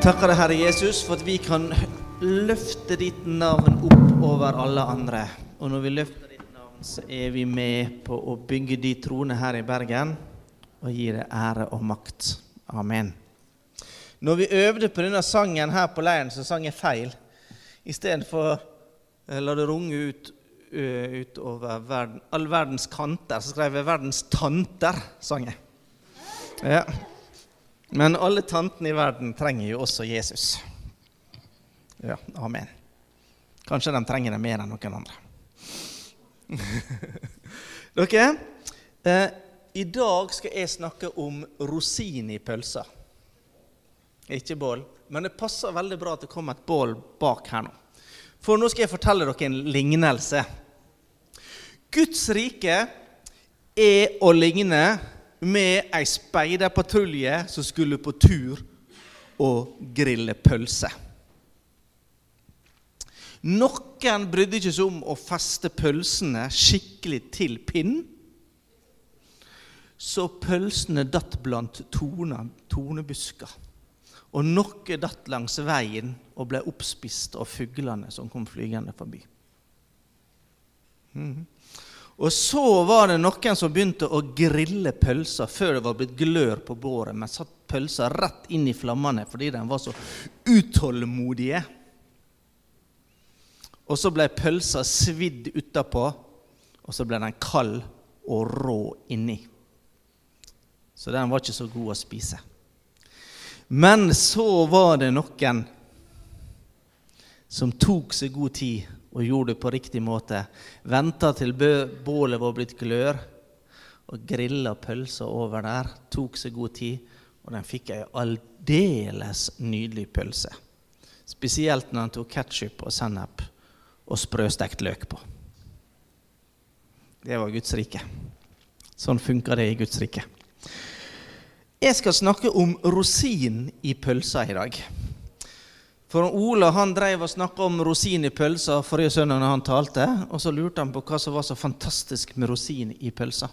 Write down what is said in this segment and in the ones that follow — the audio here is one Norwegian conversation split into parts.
Takker deg, Herre Jesus, for at vi kan løfte ditt navn opp over alle andre. Og når vi løfter ditt navn, så er vi med på å bygge de troende her i Bergen og gi deg ære og makt. Amen. Når vi øvde på denne sangen her på leiren, så sang jeg feil. Istedenfor uh, la det runge ut utover verden, all verdens kanter, så skrev jeg 'verdens tanter', sang jeg. Ja. Men alle tantene i verden trenger jo også Jesus. Ja, amen. Kanskje de trenger det mer enn noen andre. Dere, eh, i dag skal jeg snakke om rosin i pølsa. Ikke bål, men det passer veldig bra at det kommer et bål bak her nå. For nå skal jeg fortelle dere en lignelse. Guds rike er å ligne med ei speiderpatrulje som skulle på tur og grille pølse. Noen brydde ikke seg om å feste pølsene skikkelig til pinnen. Så pølsene datt blant torne, tornebusker. Og noe datt langs veien og ble oppspist av fuglene som kom flygende forbi. Mm. Og så var det noen som begynte å grille pølser før det var blitt glør på båret, men satt pølser rett inn i flammene fordi de var så utålmodige. Og så ble pølsa svidd utapå, og så ble den kald og rå inni. Så den var ikke så god å spise. Men så var det noen som tok seg god tid og gjorde det på riktig måte. Venta til bålet var blitt glør, og grilla pølser over der. Tok seg god tid, og den fikk ei aldeles nydelig pølse. Spesielt når han tok ketsjup og sennep og sprøstekt løk på. Det var Guds rike. Sånn funka det i Guds rike. Jeg skal snakke om rosin i pølsa i dag. For Ola han drev og snakka om rosin i pølsa forrige søndag når han talte, og så lurte han på hva som var så fantastisk med rosin i pølsa.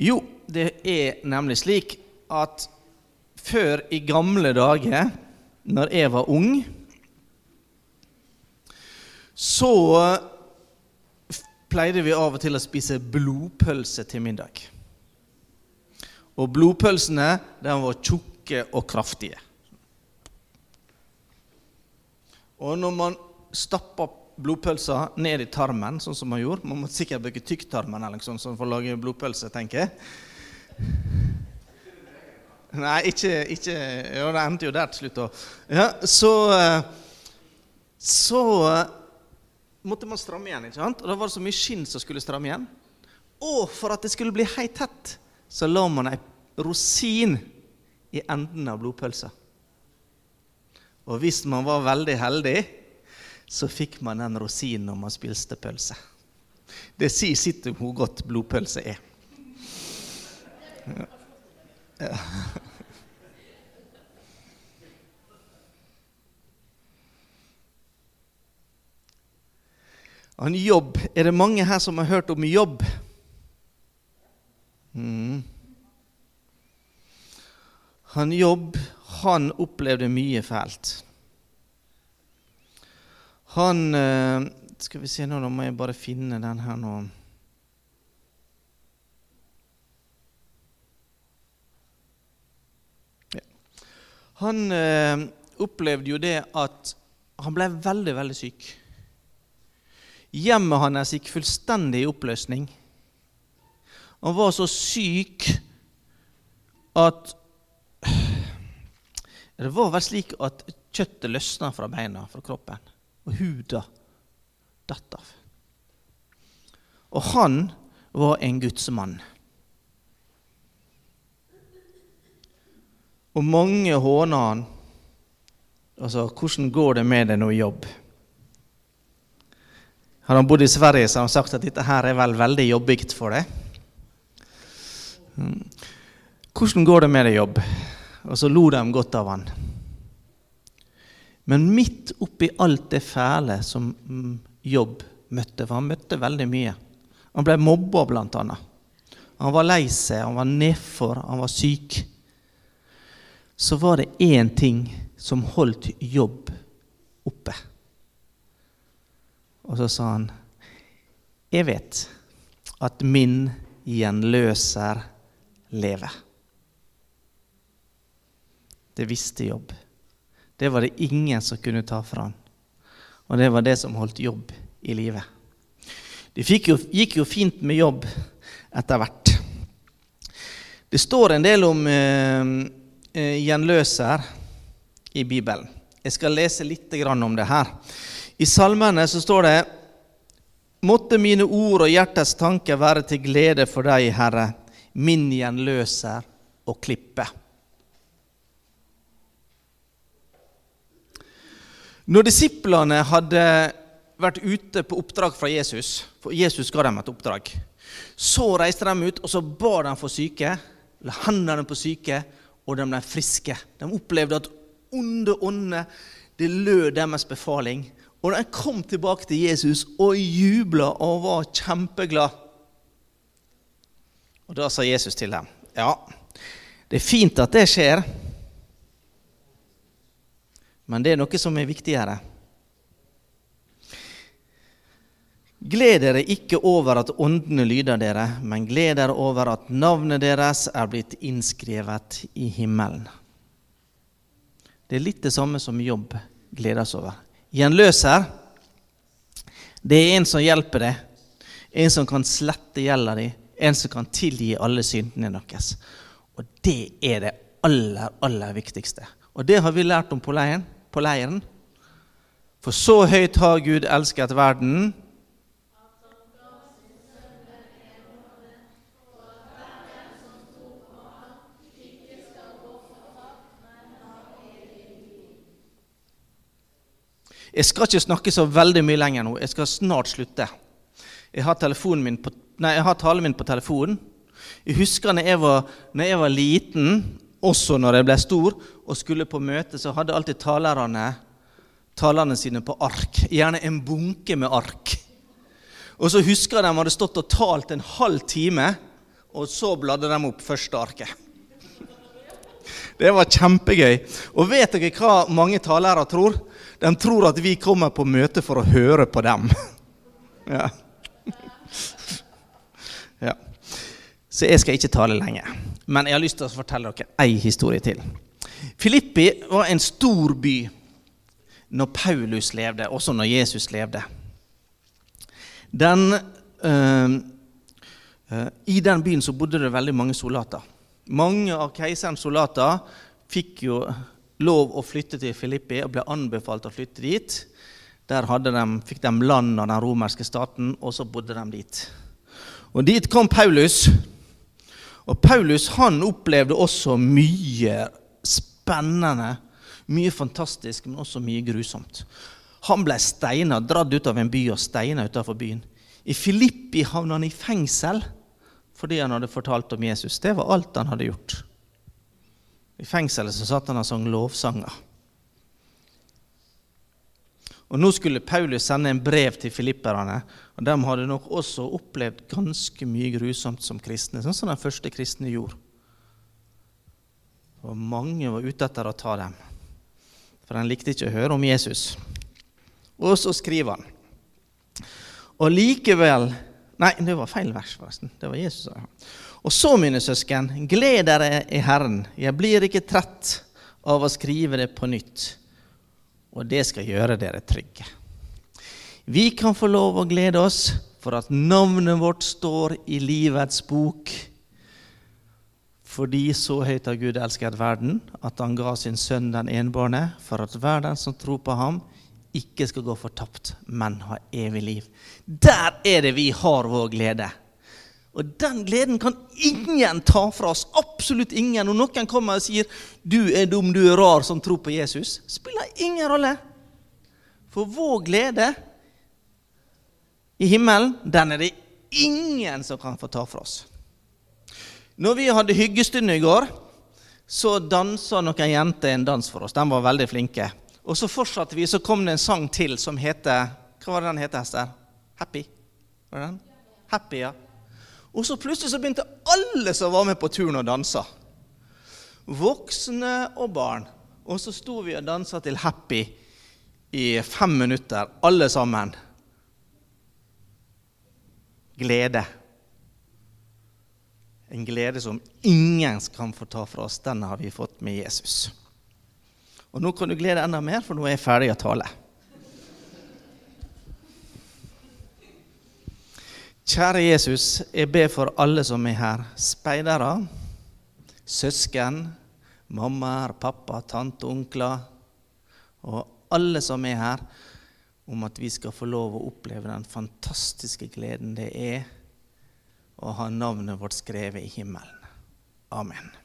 Jo, det er nemlig slik at før i gamle dager, når jeg var ung, så pleide vi av og til å spise blodpølse til middag. Og blodpølsene de var tjukke og kraftige. Og når man stapper blodpølsa ned i tarmen, sånn som man gjorde Man må sikkert bruke tykktarmen eller sånn for å lage blodpølse, tenker jeg. Nei, ikke, ikke Ja, det endte jo der til slutt, da. Ja, så Så måtte man stramme igjen, ikke sant? Og da var det så mye skinn som skulle stramme igjen. Og for at det skulle bli helt tett, så la man ei rosin i enden av blodpølsa. Og hvis man var veldig heldig, så fikk man den rosinen når man spiste pølse. Det sier sitt om hvor godt blodpølse er. Ja. Ja. Han jobb. Er det mange her som har hørt om jobb? Mm. Han jobb han opplevde mye fælt. Han eh, Skal vi se nå, da må jeg bare finne den her nå. Ja. Han eh, opplevde jo det at han ble veldig, veldig syk. Hjemmet hans gikk fullstendig i oppløsning. Han var så syk at det var vel slik at kjøttet løsna fra beina, fra kroppen, og huda datt av. Og han var en gudsmann. Og mange håna han. Altså, 'Hvordan går det med deg nå i jobb?' Hadde han bodd i Sverige, så hadde han sagt at dette her er vel veldig jobbigt for deg. Mm. 'Hvordan går det med deg i jobb?' Og så lo de godt av han. Men midt oppi alt det fæle som mm, Jobb møtte, for han møtte veldig mye Han ble mobba, blant annet. Han var lei seg, han var nedfor, han var syk. så var det én ting som holdt jobb oppe. Og så sa han, 'Jeg vet at min gjenløser lever'. Det visste jobb. Det var det ingen som kunne ta fra han. Og det var det som holdt jobb i livet. Det jo, gikk jo fint med jobb etter hvert. Det står en del om eh, eh, gjenløser i Bibelen. Jeg skal lese litt om det her. I salmene så står det Måtte mine ord og hjertets tanker være til glede for deg, Herre, min gjenløser og klippe. Når disiplene hadde vært ute på oppdrag fra Jesus, for Jesus ga dem et oppdrag, så reiste de ut og så ba de for syke, la hendene på syke, og de ble friske. De opplevde at onde ånder det lød deres befaling. Og de kom tilbake til Jesus og jubla og var kjempeglad. Og da sa Jesus til dem, ja, det er fint at det skjer, men det er noe som er viktigere. Gled dere ikke over at åndene lyder dere, men gled dere over at navnet deres er blitt innskrevet i himmelen. Det er litt det samme som jobb gledes over. Gjenløser, det er en som hjelper deg, en som kan slette gjelda di, en som kan tilgi alle syndene deres. Og det er det aller, aller viktigste. Og det har vi lært om på leiren. På leiren. For så høyt har Gud elsket verden Jeg skal ikke snakke så veldig mye lenger nå. Jeg skal snart slutte. Jeg har, på, nei, jeg har talen min på telefonen. Jeg husker når jeg, var, når jeg var liten, også når jeg ble stor, og skulle på møte, så hadde alltid talerne talerne sine på ark. Gjerne en bunke med ark. Og så husker de hadde stått og talt en halv time, og så bladde de opp første arket. Det var kjempegøy. Og vet dere hva mange talere tror? De tror at vi kommer på møte for å høre på dem. ja. ja. Så jeg skal ikke tale lenge. Men jeg har lyst til å fortelle dere ei historie til. Filippi var en stor by når Paulus levde, også når Jesus levde. Den, øh, øh, I den byen så bodde det veldig mange soldater. Mange av keiserens soldater fikk jo lov å flytte til Filippi og ble anbefalt å flytte dit. Der de, fikk de land av den romerske staten, og så bodde de dit. Og Dit kom Paulus. Og Paulus han opplevde også mye spennende, mye fantastisk, men også mye grusomt. Han ble steina, dratt ut av en by og steina utenfor byen. I Filippi havna han i fengsel fordi han hadde fortalt om Jesus. Det var alt han hadde gjort. I fengselet så satt han og sang lovsanger. Og Nå skulle Paulus sende en brev til filipperne. og De hadde nok også opplevd ganske mye grusomt som kristne, sånn som de første kristne gjorde. Og Mange var ute etter å ta dem, for de likte ikke å høre om Jesus. Og så skriver han. Og likevel Nei, det var feil vers, forresten. Det var Jesus. Og så, mine søsken, gled dere i Herren. Jeg blir ikke trett av å skrive det på nytt, og det skal gjøre dere trygge. Vi kan få lov å glede oss for at navnet vårt står i livets bok. Fordi så høyt har Gud elsket verden, at han ga sin sønn den enbårne, for at hver den som tror på ham, ikke skal gå fortapt, men ha evig liv. Der er det vi har vår glede. Og den gleden kan ingen ta fra oss. Absolutt ingen. Når noen kommer og sier 'du er dum, du er rar som tror på Jesus', spiller ingen rolle. For vår glede i himmelen, den er det ingen som kan få ta fra oss. Når vi hadde hyggestund i går, så dansa noen jenter en dans for oss. De var veldig flinke. Og så fortsatte vi, så kom det en sang til som heter Hva var det den het, Hester? Happy? Var det den? Happy, ja. Og så plutselig så begynte alle som var med på turen, å danse. Voksne og barn. Og så sto vi og dansa til Happy i fem minutter, alle sammen. Glede. En glede som ingen kan få ta fra oss. Den har vi fått med Jesus. Og nå kan du glede enda mer, for nå er jeg ferdig å tale. Kjære Jesus, jeg ber for alle som er her. Speidere, søsken, mammaer, pappa, tante, onkler og alle som er her, om at vi skal få lov å oppleve den fantastiske gleden det er å ha navnet vårt skrevet i himmelen. Amen.